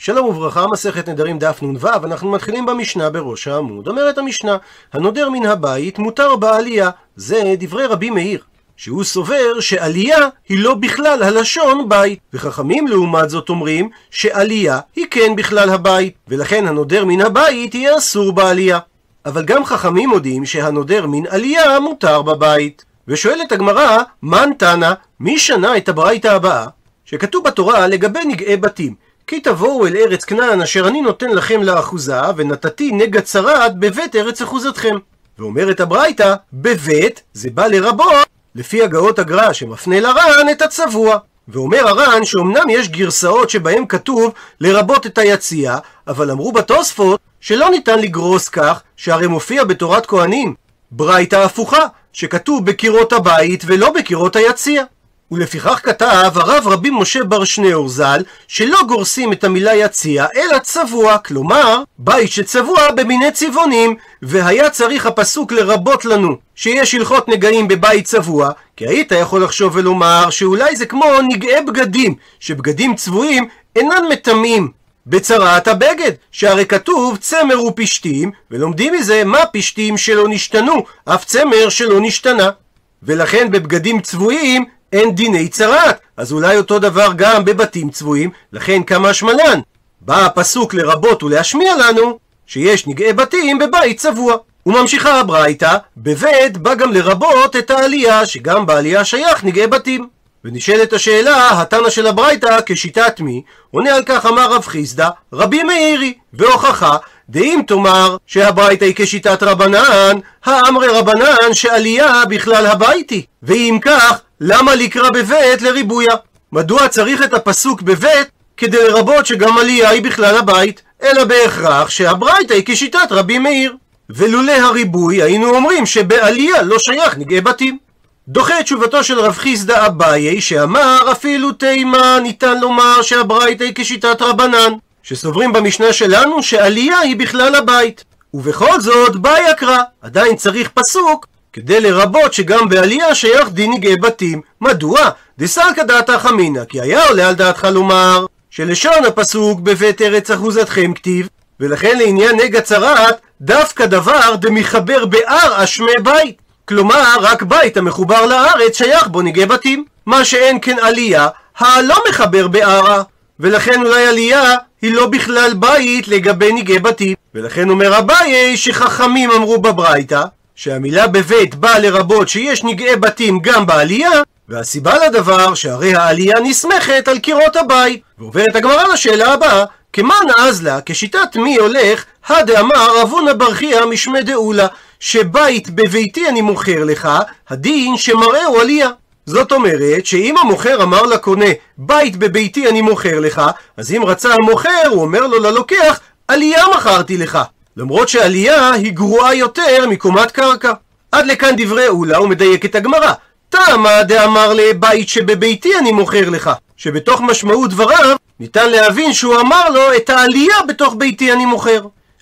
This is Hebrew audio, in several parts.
שלום וברכה, מסכת נדרים דף נ"ו, אנחנו מתחילים במשנה בראש העמוד. אומרת המשנה, הנודר מן הבית מותר בעלייה. זה דברי רבי מאיר, שהוא סובר שעלייה היא לא בכלל הלשון בית. וחכמים לעומת זאת אומרים שעלייה היא כן בכלל הבית, ולכן הנודר מן הבית יהיה אסור בעלייה. אבל גם חכמים מודים שהנודר מן עלייה מותר בבית. ושואלת הגמרא, מן תנא, מי שנה את הברייתא הבאה? שכתוב בתורה לגבי נגעי בתים. כי תבואו אל ארץ כנען אשר אני נותן לכם לאחוזה, ונתתי נגע צרעת בבית ארץ אחוזתכם. ואומרת הברייתא, בבית זה בא לרבות, לפי הגאות הגר"א שמפנה לר"ן את הצבוע. ואומר הר"ן שאומנם יש גרסאות שבהם כתוב לרבות את היציאה, אבל אמרו בתוספות שלא ניתן לגרוס כך, שהרי מופיע בתורת כהנים ברייתא הפוכה, שכתוב בקירות הבית ולא בקירות היציע. ולפיכך כתב הרב רבי משה בר שניאור ז"ל שלא גורסים את המילה יציע אלא צבוע, כלומר בית שצבוע במיני צבעונים והיה צריך הפסוק לרבות לנו שיש הלכות נגעים בבית צבוע כי היית יכול לחשוב ולומר שאולי זה כמו נגעי בגדים שבגדים צבועים אינן מטמאים בצרת הבגד, שהרי כתוב צמר ופשתים, ולומדים מזה מה פשתים שלא נשתנו, אף צמר שלא נשתנה. ולכן בבגדים צבועים אין דיני צרת, אז אולי אותו דבר גם בבתים צבועים, לכן כמה שמלן. בא הפסוק לרבות ולהשמיע לנו שיש נגעי בתים בבית צבוע. וממשיכה הברייתא, בבית בא גם לרבות את העלייה, שגם בעלייה שייך נגעי בתים. ונשאלת השאלה, התנא של הברייתא כשיטת מי? עונה על כך אמר רב חיסדא, רבי מאירי, והוכחה, דאם תאמר שהברייתא היא כשיטת רבנן, האמרי רבנן שעלייה בכלל הבית היא. ואם כך, למה לקרא בבית לריבויה? מדוע צריך את הפסוק בבית כדי לרבות שגם עלייה היא בכלל הבית? אלא בהכרח שהברייתא היא כשיטת רבי מאיר. ולולא הריבוי היינו אומרים שבעלייה לא שייך נגעי בתים. דוחה את תשובתו של רב חיסדא אביי שאמר אפילו תימה ניתן לומר שהברייתא היא כשיטת רבנן שסוברים במשנה שלנו שעלייה היא בכלל הבית ובכל זאת באי יקרא עדיין צריך פסוק כדי לרבות שגם בעלייה שייך דין נגעי בתים מדוע? דסלקא דעתך אמינא כי היה עולה על דעתך לומר שלשון הפסוק בבית ארץ אחוזתכם כתיב ולכן לעניין נגע צרעת דווקא דבר דמחבר באר אשמי בית כלומר, רק בית המחובר לארץ שייך בו נגעי בתים. מה שאין כן עלייה, הלא מחבר בערה. ולכן אולי עלייה היא לא בכלל בית לגבי נגעי בתים. ולכן אומר אביי שחכמים אמרו בברייתא שהמילה בבית באה לרבות שיש נגעי בתים גם בעלייה והסיבה לדבר שהרי העלייה נסמכת על קירות הבית. ועוברת הגמרא לשאלה הבאה כמאן אז לה, כשיטת מי הולך, הדאמר אבונה ברכיה משמי דאולה שבית בביתי אני מוכר לך, הדין שמראהו עלייה. זאת אומרת שאם המוכר אמר לקונה בית בביתי אני מוכר לך, אז אם רצה המוכר הוא אומר לו ללוקח עלייה מכרתי לך. למרות שעלייה היא גרועה יותר מקומת קרקע. עד לכאן דברי אולה את הגמרא. תמה דאמר לבית שבביתי אני מוכר לך. שבתוך משמעות דבריו ניתן להבין שהוא אמר לו את העלייה בתוך ביתי אני מוכר.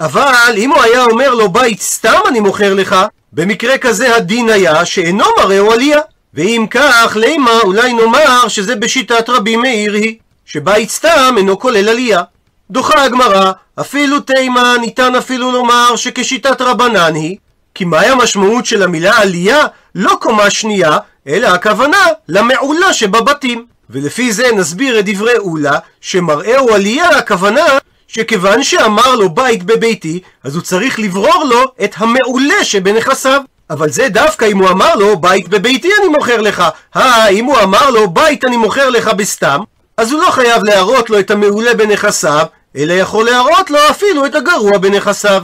אבל אם הוא היה אומר לו בית סתם אני מוכר לך, במקרה כזה הדין היה שאינו מראהו עלייה. ואם כך, לימה אולי נאמר שזה בשיטת רבי מאיר היא, שבית סתם אינו כולל עלייה. דוחה הגמרא, אפילו תימה ניתן אפילו לומר שכשיטת רבנן היא, כי מהי המשמעות של המילה עלייה? לא קומה שנייה, אלא הכוונה למעולה שבבתים. ולפי זה נסביר את דברי אולה, שמראהו עלייה הכוונה שכיוון שאמר לו בית בביתי, אז הוא צריך לברור לו את המעולה שבנכסיו. אבל זה דווקא אם הוא אמר לו בית בביתי אני מוכר לך. אה, אם הוא אמר לו בית אני מוכר לך בסתם, אז הוא לא חייב להראות לו את המעולה בנכסיו, אלא יכול להראות לו אפילו את הגרוע בנכסיו.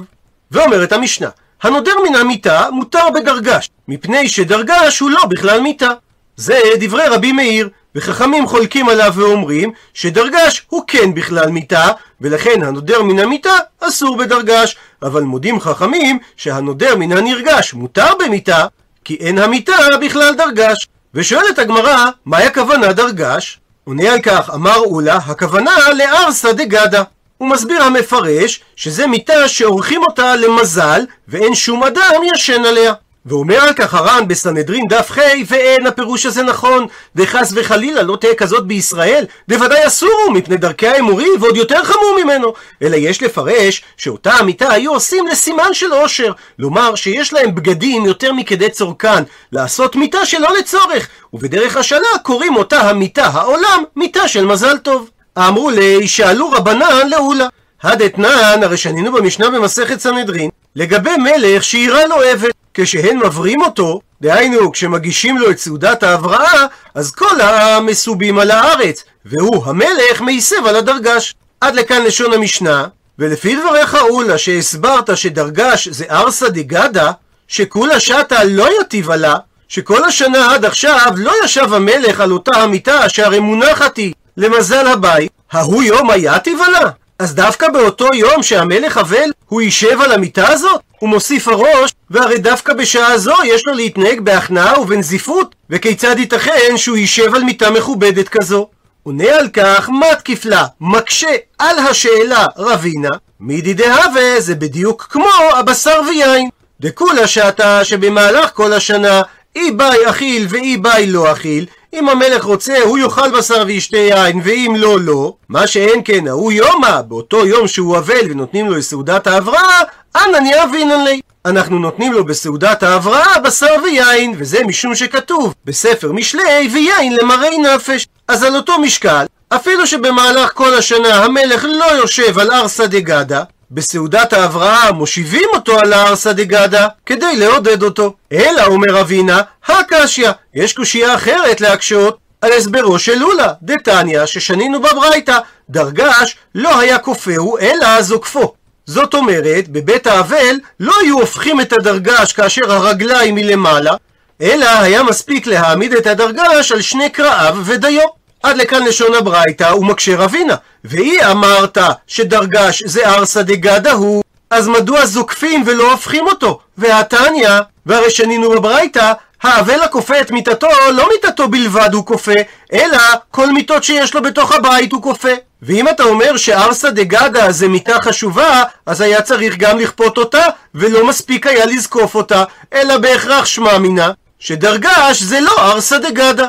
ואומרת המשנה, הנודר מן המיטה מותר בדרגש, מפני שדרגש הוא לא בכלל מיטה. זה דברי רבי מאיר, וחכמים חולקים עליו ואומרים שדרגש הוא כן בכלל מיתה, ולכן הנודר מן המיתה אסור בדרגש, אבל מודים חכמים שהנודר מן הנרגש מותר במיתה, כי אין המיתה בכלל דרגש. ושואלת הגמרא, מהי הכוונה דרגש? עונה על כך, אמר אולה, הכוונה לארסא דגדה. הוא מסביר המפרש שזה מיטה שעורכים אותה למזל ואין שום אדם ישן עליה. ואומר על כך הר"ן בסנהדרין דף ח' ואין הפירוש הזה נכון וחס וחלילה לא תהיה כזאת בישראל בוודאי אסורו מפני דרכי האמורי ועוד יותר חמור ממנו אלא יש לפרש שאותה המיטה היו עושים לסימן של עושר לומר שיש להם בגדים יותר מכדי צורכן לעשות מיטה שלא לצורך ובדרך השנה קוראים אותה המיטה העולם מיטה של מזל טוב. אמרו לי שאלו רבנן לאולה הדתנן, הרי שנינו במשנה במסכת סנהדרין, לגבי מלך שאירה לו עבד, כשהן מברים אותו, דהיינו כשמגישים לו את סעודת ההבראה, אז כל העם מסובים על הארץ, והוא המלך מייסב על הדרגש. עד לכאן לשון המשנה, ולפי דבריך אולה שהסברת שדרגש זה ארסא דגדה, שכולה שטה לא יטיב עלה, שכל השנה עד עכשיו לא ישב המלך על אותה המיטה שהרי מונחת היא למזל הבית, ההוא יום היתיב עלה? אז דווקא באותו יום שהמלך אבל, הוא יישב על המיטה הזאת? הוא מוסיף הראש, והרי דווקא בשעה זו יש לו להתנהג בהכנעה ובנזיפות, וכיצד ייתכן שהוא יישב על מיטה מכובדת כזו? עונה על כך מתקיף לה, מקשה על השאלה רבינא, מידי דהוה זה בדיוק כמו הבשר ויין. דכולה שתא שבמהלך כל השנה אי בעי אכיל ואי בעי לא אכיל, אם המלך רוצה, הוא יאכל בשר וישתה יין, ואם לא, לא. מה שאין כן, ההוא יומא, באותו יום שהוא אבל ונותנים לו לסעודת ההבראה, אנן יהבינן ליה. אנחנו נותנים לו בסעודת ההבראה בשר ויין, וזה משום שכתוב בספר משלי ויין למראי נפש. אז על אותו משקל, אפילו שבמהלך כל השנה המלך לא יושב על ערסא דגדא, בסעודת ההבראה מושיבים אותו על הארסא דגדה כדי לעודד אותו. אלא, אומר אבינה, הקשיא, יש קושייה אחרת להקשות על הסברו של לולה, דתניא, ששנינו בברייתא, דרגש לא היה כופהו אלא זוקפו. זאת אומרת, בבית האבל לא היו הופכים את הדרגש כאשר הרגליים מלמעלה, אלא היה מספיק להעמיד את הדרגש על שני קרעיו ודיו. עד לכאן לשון הברייתא ומקשה רבינה. והיא אמרת שדרגש זה ארסא דגדה הוא, אז מדוע זוקפים ולא הופכים אותו? והתניא, והרי שנינו בברייתא, האבל הכופה את מיתתו, לא מיתתו בלבד הוא כופה, אלא כל מיתות שיש לו בתוך הבית הוא כופה. ואם אתה אומר שארסא דגדה זה מיתה חשובה, אז היה צריך גם לכפות אותה, ולא מספיק היה לזקוף אותה, אלא בהכרח שמע מינה, שדרגש זה לא ארסא דגדה.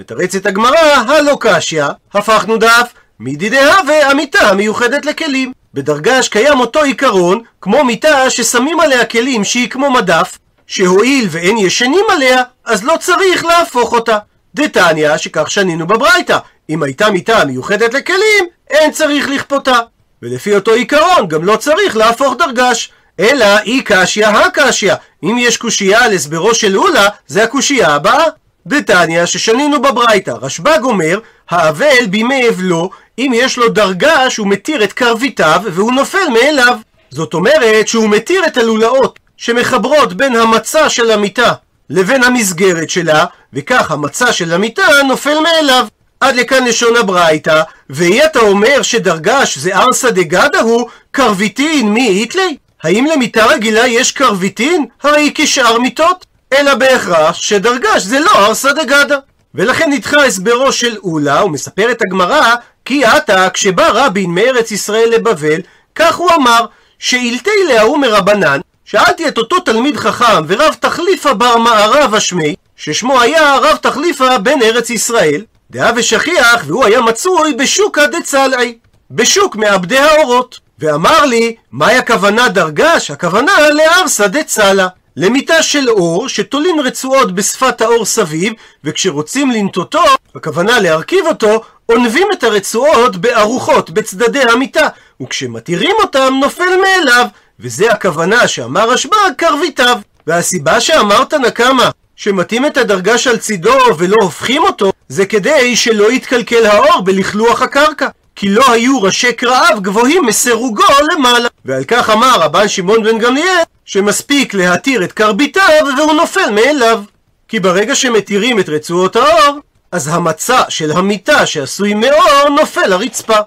מתרצת הגמרא, הלא קשיא, הפכנו דף, מדידיה והמיטה מיוחדת לכלים. בדרגש קיים אותו עיקרון, כמו מיטה ששמים עליה כלים שהיא כמו מדף, שהואיל ואין ישנים עליה, אז לא צריך להפוך אותה. דתניא, שכך שנינו בברייתא, אם הייתה מיטה מיוחדת לכלים, אין צריך לכפותה. ולפי אותו עיקרון, גם לא צריך להפוך דרגש. אלא אי קשיא הקשיא. אם יש קושייה על הסברו של אולה, זה הקושייה הבאה. דתניא ששנינו בברייתא, רשב"ג אומר, האבל בימי אבלו, אם יש לו דרגה שהוא מתיר את קרביתיו והוא נופל מאליו. זאת אומרת שהוא מתיר את הלולאות שמחברות בין המצע של המיטה לבין המסגרת שלה, וכך המצע של המיטה נופל מאליו. עד לכאן לשון הברייתא, ואי אתה אומר שדרגש זה ארסא דגדה הוא, קרביטין מי איתלי? האם למיטה רגילה יש קרביטין? הרי כשאר מיטות. אלא בהכרח שדרגש זה לא ארסא דגדה. ולכן נדחה הסברו של אולה, ומספרת הגמרא, כי עתה כשבא רבין מארץ ישראל לבבל, כך הוא אמר, שאילתי להוא מרבנן, שאלתי את אותו תלמיד חכם ורב תחליפה בר מערב השמי, ששמו היה רב תחליפה בן ארץ ישראל, דאה ושכיח, והוא היה מצוי בשוקא דצלעי, בשוק מעבדי האורות. ואמר לי, מהי הכוונה דרגש? הכוונה לארסא דצלה. למיטה של אור שתולים רצועות בשפת האור סביב וכשרוצים לנטותו, הכוונה להרכיב אותו, עונבים את הרצועות בארוחות בצדדי המיטה וכשמתירים אותם נופל מאליו וזה הכוונה שאמר רשב"ג קרביתיו והסיבה שאמרת נקמה שמתאים את הדרגש על צידו ולא הופכים אותו זה כדי שלא יתקלקל האור בלכלוך הקרקע כי לא היו ראשי קרעיו גבוהים מסירוגו למעלה. ועל כך אמר רבן שמעון בן גמליאל, שמספיק להתיר את קרביתיו והוא נופל מאליו. כי ברגע שמתירים את רצועות האור, אז המצע של המיטה שעשוי מאור נופל לרצפה.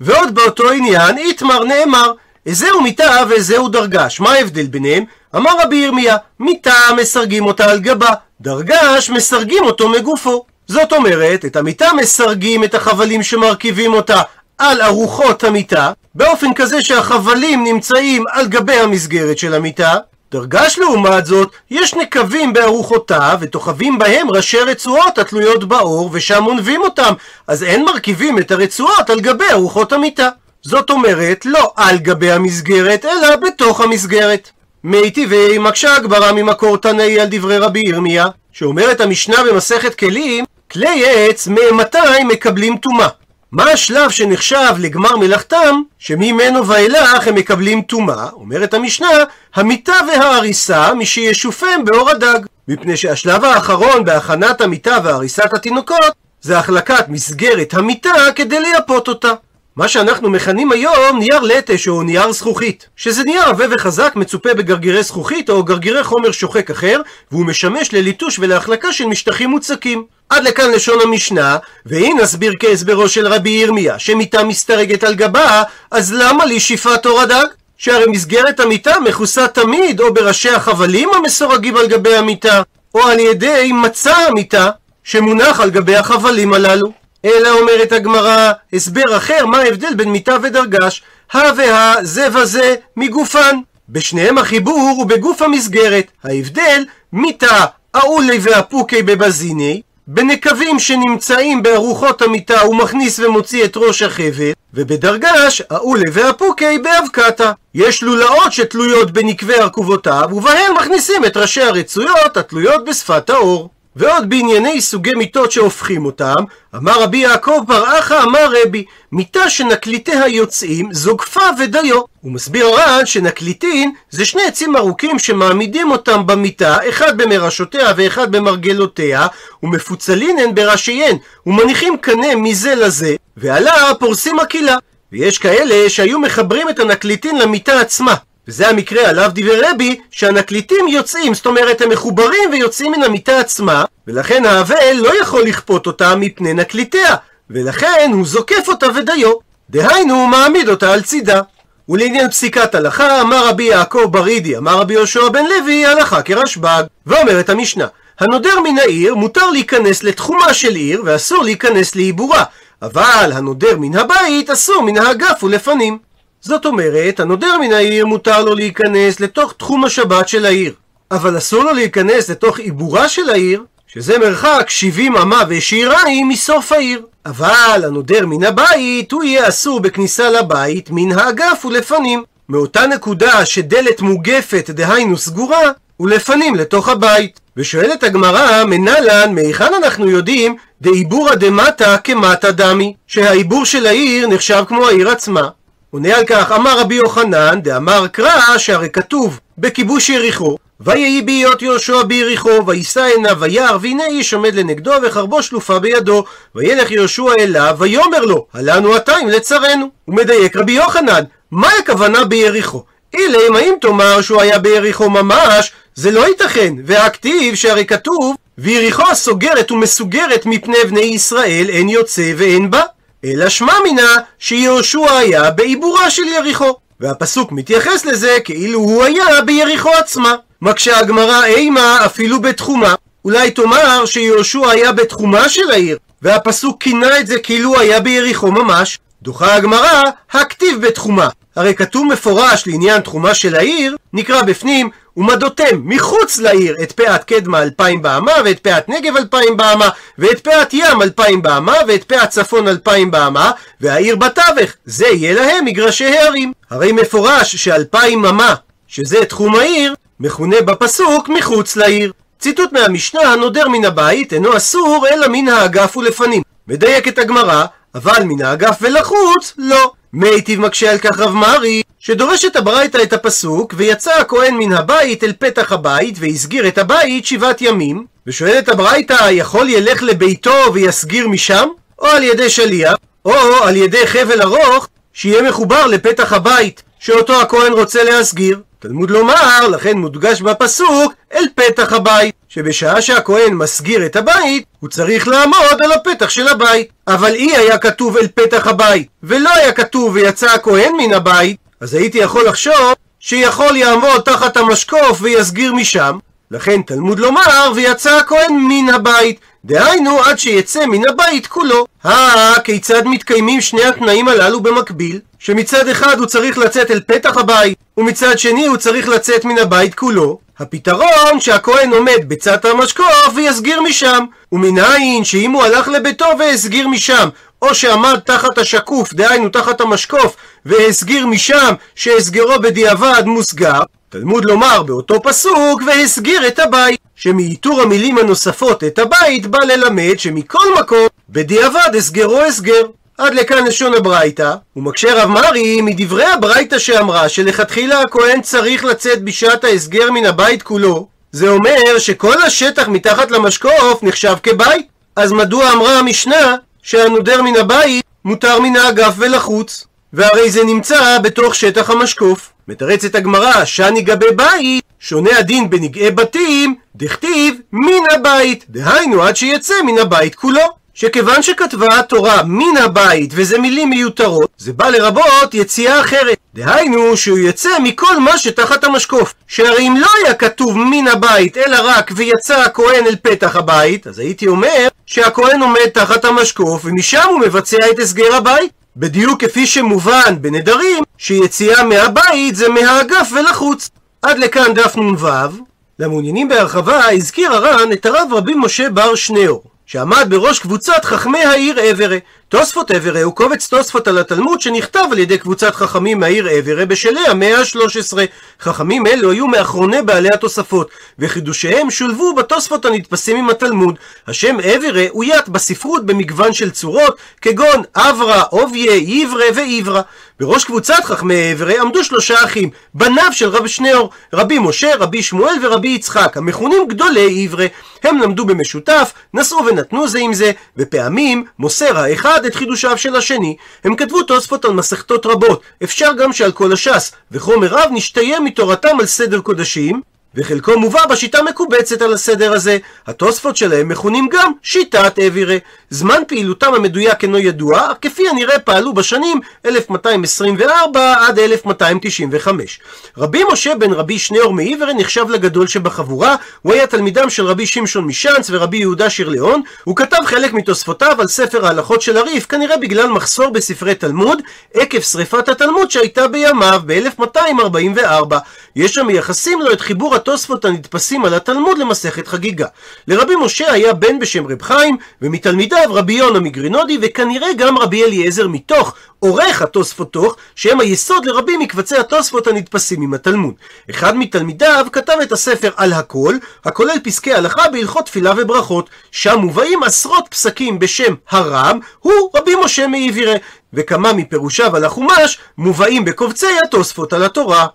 ועוד באותו עניין, איתמר נאמר, איזהו מיטה ואיזהו דרגש. מה ההבדל ביניהם? אמר רבי ירמיה, מיטה מסרגים אותה על גבה, דרגש מסרגים אותו מגופו. זאת אומרת, את המיטה מסרגים את החבלים שמרכיבים אותה על ארוחות המיטה, באופן כזה שהחבלים נמצאים על גבי המסגרת של המיטה, דרגש לעומת זאת, יש נקבים בארוחותיו, ותוכבים בהם ראשי רצועות התלויות באור, ושם עונבים אותם, אז אין מרכיבים את הרצועות על גבי ארוחות המיטה. זאת אומרת, לא על גבי המסגרת, אלא בתוך המסגרת. מי טבעי מקשה הגברה ממקור תנאי על דברי רבי ירמיה, שאומרת המשנה במסכת כלים, כלי עץ מאימתי מקבלים טומאה. מה השלב שנחשב לגמר מלאכתם, שממנו ואילך הם מקבלים טומאה? אומרת המשנה, המיטה וההריסה משישופם באור הדג. מפני שהשלב האחרון בהכנת המיטה והריסת התינוקות, זה החלקת מסגרת המיטה כדי לייפות אותה. מה שאנחנו מכנים היום נייר לטש או נייר זכוכית, שזה נייר עבה וחזק מצופה בגרגירי זכוכית או גרגירי חומר שוחק אחר, והוא משמש לליטוש ולהחלקה של משטחים מוצקים. עד לכאן לשון המשנה, ואם נסביר כהסברו של רבי ירמיה, שמיטה מסתרגת על גבה, אז למה לי שפעת אור הדג? שהרי מסגרת המיטה מכוסה תמיד או בראשי החבלים המסורגים על גבי המיטה, או על ידי מצע המיטה שמונח על גבי החבלים הללו. אלא אומרת הגמרא, הסבר אחר, מה ההבדל בין מיטה ודרגש? הא והא, זה וזה, מגופן. בשניהם החיבור הוא בגוף המסגרת. ההבדל, מיטה, אאולי ואפוקי בבזיני, בנקבים שנמצאים בארוחות המיטה הוא מכניס ומוציא את ראש החבל, ובדרגש, האולה והפוקי באבקתה. יש לולאות שתלויות בנקבי ארכובותיו, ובהן מכניסים את ראשי הרצויות התלויות בשפת האור. ועוד בענייני סוגי מיטות שהופכים אותם, אמר רבי יעקב בר אחא אמר רבי, מיטה שנקליטיה יוצאים זוגפה ודיו. הוא מסביר הר"ן שנקליטין זה שני עצים ארוכים שמעמידים אותם במיטה, אחד במרשותיה ואחד במרגלותיה, ומפוצלין הן בראשיהן, ומניחים קנה מזה לזה, ועליו פורסים מקהילה. ויש כאלה שהיו מחברים את הנקליטין למיטה עצמה. וזה המקרה עליו דיבר רבי, שהנקליטים יוצאים, זאת אומרת הם מחוברים ויוצאים מן המיטה עצמה, ולכן האבל לא יכול לכפות אותה מפני נקליטיה, ולכן הוא זוקף אותה ודיו. דהיינו, הוא מעמיד אותה על צידה. ולעניין פסיקת הלכה, אמר רבי יעקב ברידי, אמר רבי יהושע בן לוי, הלכה כרשב"ג. ואומרת המשנה, הנודר מן העיר מותר להיכנס לתחומה של עיר, ואסור להיכנס לעיבורה, אבל הנודר מן הבית אסור מן האגף ולפנים. זאת אומרת, הנודר מן העיר מותר לו להיכנס לתוך תחום השבת של העיר. אבל אסור לו להיכנס לתוך עיבורה של העיר, שזה מרחק 70 אמה ושיריים מסוף העיר. אבל הנודר מן הבית, הוא יהיה אסור בכניסה לבית מן האגף ולפנים. מאותה נקודה שדלת מוגפת, דהיינו סגורה, ולפנים לתוך הבית. ושואלת הגמרא, מנלן, מהיכן אנחנו יודעים דעיבורא דמטה כמטה דמי, שהעיבור של העיר נחשב כמו העיר עצמה. עונה על כך, אמר רבי יוחנן, דאמר קרא, שהרי כתוב בכיבוש יריחו, ויהי בהיות יהושע ביריחו, ויישא עיניו וירא, והנה איש עומד לנגדו, וחרבו שלופה בידו. וילך יהושע אליו, ויאמר לו, הלנו אם לצרינו. הוא מדייק רבי יוחנן, מהי הכוונה ביריחו? אילם, האם תאמר שהוא היה ביריחו ממש? זה לא ייתכן, והכתיב שהרי כתוב, ויריחו הסוגרת ומסוגרת מפני בני ישראל, אין יוצא ואין בא. אלא שמע מינה שיהושע היה בעיבורה של יריחו. והפסוק מתייחס לזה כאילו הוא היה ביריחו עצמה. מקשה הגמרא אימה אפילו בתחומה. אולי תאמר שיהושע היה בתחומה של העיר, והפסוק כינה את זה כאילו היה ביריחו ממש. דוחה הגמרא, הכתיב בתחומה. הרי כתוב מפורש לעניין תחומה של העיר, נקרא בפנים, ומדותם מחוץ לעיר את פאת קדמה אלפיים באמה, ואת פאת נגב אלפיים באמה, ואת פאת ים אלפיים באמה, ואת פאת צפון אלפיים באמה, והעיר בתווך, זה יהיה להם מגרשי הערים. הרי מפורש שאלפיים אמה, שזה תחום העיר, מכונה בפסוק מחוץ לעיר. ציטוט מהמשנה הנודר מן הבית אינו אסור אלא מן האגף ולפנים. מדייקת הגמרא, אבל מן האגף ולחוץ לא. מיטיב מקשה על כך רב מרי, שדורשת הברייתא את הפסוק, ויצא הכהן מן הבית אל פתח הבית, והסגיר את הבית שבעת ימים, ושואלת הברייתא, יכול ילך לביתו ויסגיר משם? או על ידי שליח, או על ידי חבל ארוך, שיהיה מחובר לפתח הבית, שאותו הכהן רוצה להסגיר. תלמוד לומר, לכן מודגש בפסוק, אל פתח הבית, שבשעה שהכהן מסגיר את הבית, הוא צריך לעמוד על הפתח של הבית. אבל אי היה כתוב אל פתח הבית, ולא היה כתוב ויצא הכהן מן הבית, אז הייתי יכול לחשוב שיכול יעמוד תחת המשקוף ויסגיר משם, לכן תלמוד לומר ויצא הכהן מן הבית, דהיינו עד שיצא מן הבית כולו. אה, כיצד מתקיימים שני התנאים הללו במקביל? שמצד אחד הוא צריך לצאת אל פתח הבית, ומצד שני הוא צריך לצאת מן הבית כולו? הפתרון שהכהן עומד בצד המשקוף ויסגיר משם. ומנין שאם הוא הלך לביתו והסגיר משם, או שעמד תחת השקוף, דהיינו תחת המשקוף, והסגיר משם שהסגרו בדיעבד מוסגר, תלמוד לומר באותו פסוק, והסגיר את הבית. שמאיתור המילים הנוספות את הבית בא ללמד שמכל מקום בדיעבד הסגרו הסגר. עד לכאן לשון הברייתא, ומקשה רב מרי מדברי הברייתא שאמרה שלכתחילה הכהן צריך לצאת בשעת ההסגר מן הבית כולו, זה אומר שכל השטח מתחת למשקוף נחשב כבית. אז מדוע אמרה המשנה שהנודר מן הבית מותר מן האגף ולחוץ? והרי זה נמצא בתוך שטח המשקוף. מתרצת הגמרא, שאני גבי בית, שונה הדין בנגעי בתים, דכתיב מן הבית, דהיינו עד שיצא מן הבית כולו. שכיוון שכתבה התורה מן הבית וזה מילים מיותרות, זה בא לרבות יציאה אחרת. דהיינו שהוא יצא מכל מה שתחת המשקוף. שהרי אם לא היה כתוב מן הבית אלא רק ויצא הכהן אל פתח הבית, אז הייתי אומר שהכהן עומד תחת המשקוף ומשם הוא מבצע את הסגר הבית. בדיוק כפי שמובן בנדרים שיציאה מהבית זה מהאגף ולחוץ. עד לכאן דף נ"ו. למעוניינים בהרחבה הזכיר הר"ן את הרב רבי משה בר שניאור. שעמד בראש קבוצת חכמי העיר אברה. תוספות אברה הוא קובץ תוספות על התלמוד שנכתב על ידי קבוצת חכמים מהעיר אברה בשלהי המאה ה-13. חכמים אלו היו מאחרוני בעלי התוספות, וחידושיהם שולבו בתוספות הנתפסים עם התלמוד. השם אברה אוית בספרות במגוון של צורות, כגון אברה, עוביה, עברה ועברה. בראש קבוצת חכמי אברה עמדו שלושה אחים, בניו של רב שניאור, רבי משה, רבי שמואל ורבי יצחק, המכונים גדולי עברה. הם למדו במשותף, נשאו ונתנו זה עם זה, ופעמים מוסר האחד את חידושיו של השני. הם כתבו תוספות על מסכתות רבות, אפשר גם שעל כל הש"ס, וחומר רב נשתיים מתורתם על סדר קודשים, וחלקו מובא בשיטה מקובצת על הסדר הזה. התוספות שלהם מכונים גם שיטת אבירה. זמן פעילותם המדויק אינו ידוע, כפי הנראה פעלו בשנים 1224 עד 1295. רבי משה בן רבי שניאור מאיברה נחשב לגדול שבחבורה, הוא היה תלמידם של רבי שמשון משאנץ ורבי יהודה שירליאון, הוא כתב חלק מתוספותיו על ספר ההלכות של הריף, כנראה בגלל מחסור בספרי תלמוד, עקב שריפת התלמוד שהייתה בימיו ב-1244. יש שם מייחסים לו את חיבור התוספות הנתפסים על התלמוד למסכת חגיגה. לרבי משה היה בן בשם רב חיים, ומתלמידיו רבי יונה מגרינודי, וכנראה גם רבי אליעזר מתוך עורך התוספות תוך, שהם היסוד לרבים מקבצי התוספות הנתפסים עם התלמוד. אחד מתלמידיו כתב את הספר על הכל, הכולל פסקי הלכה בהלכות תפילה וברכות. שם מובאים עשרות פסקים בשם הרם, הוא רבי משה מאיבירה, וכמה מפירושיו על החומש מובאים בקובצי התוספות על התורה.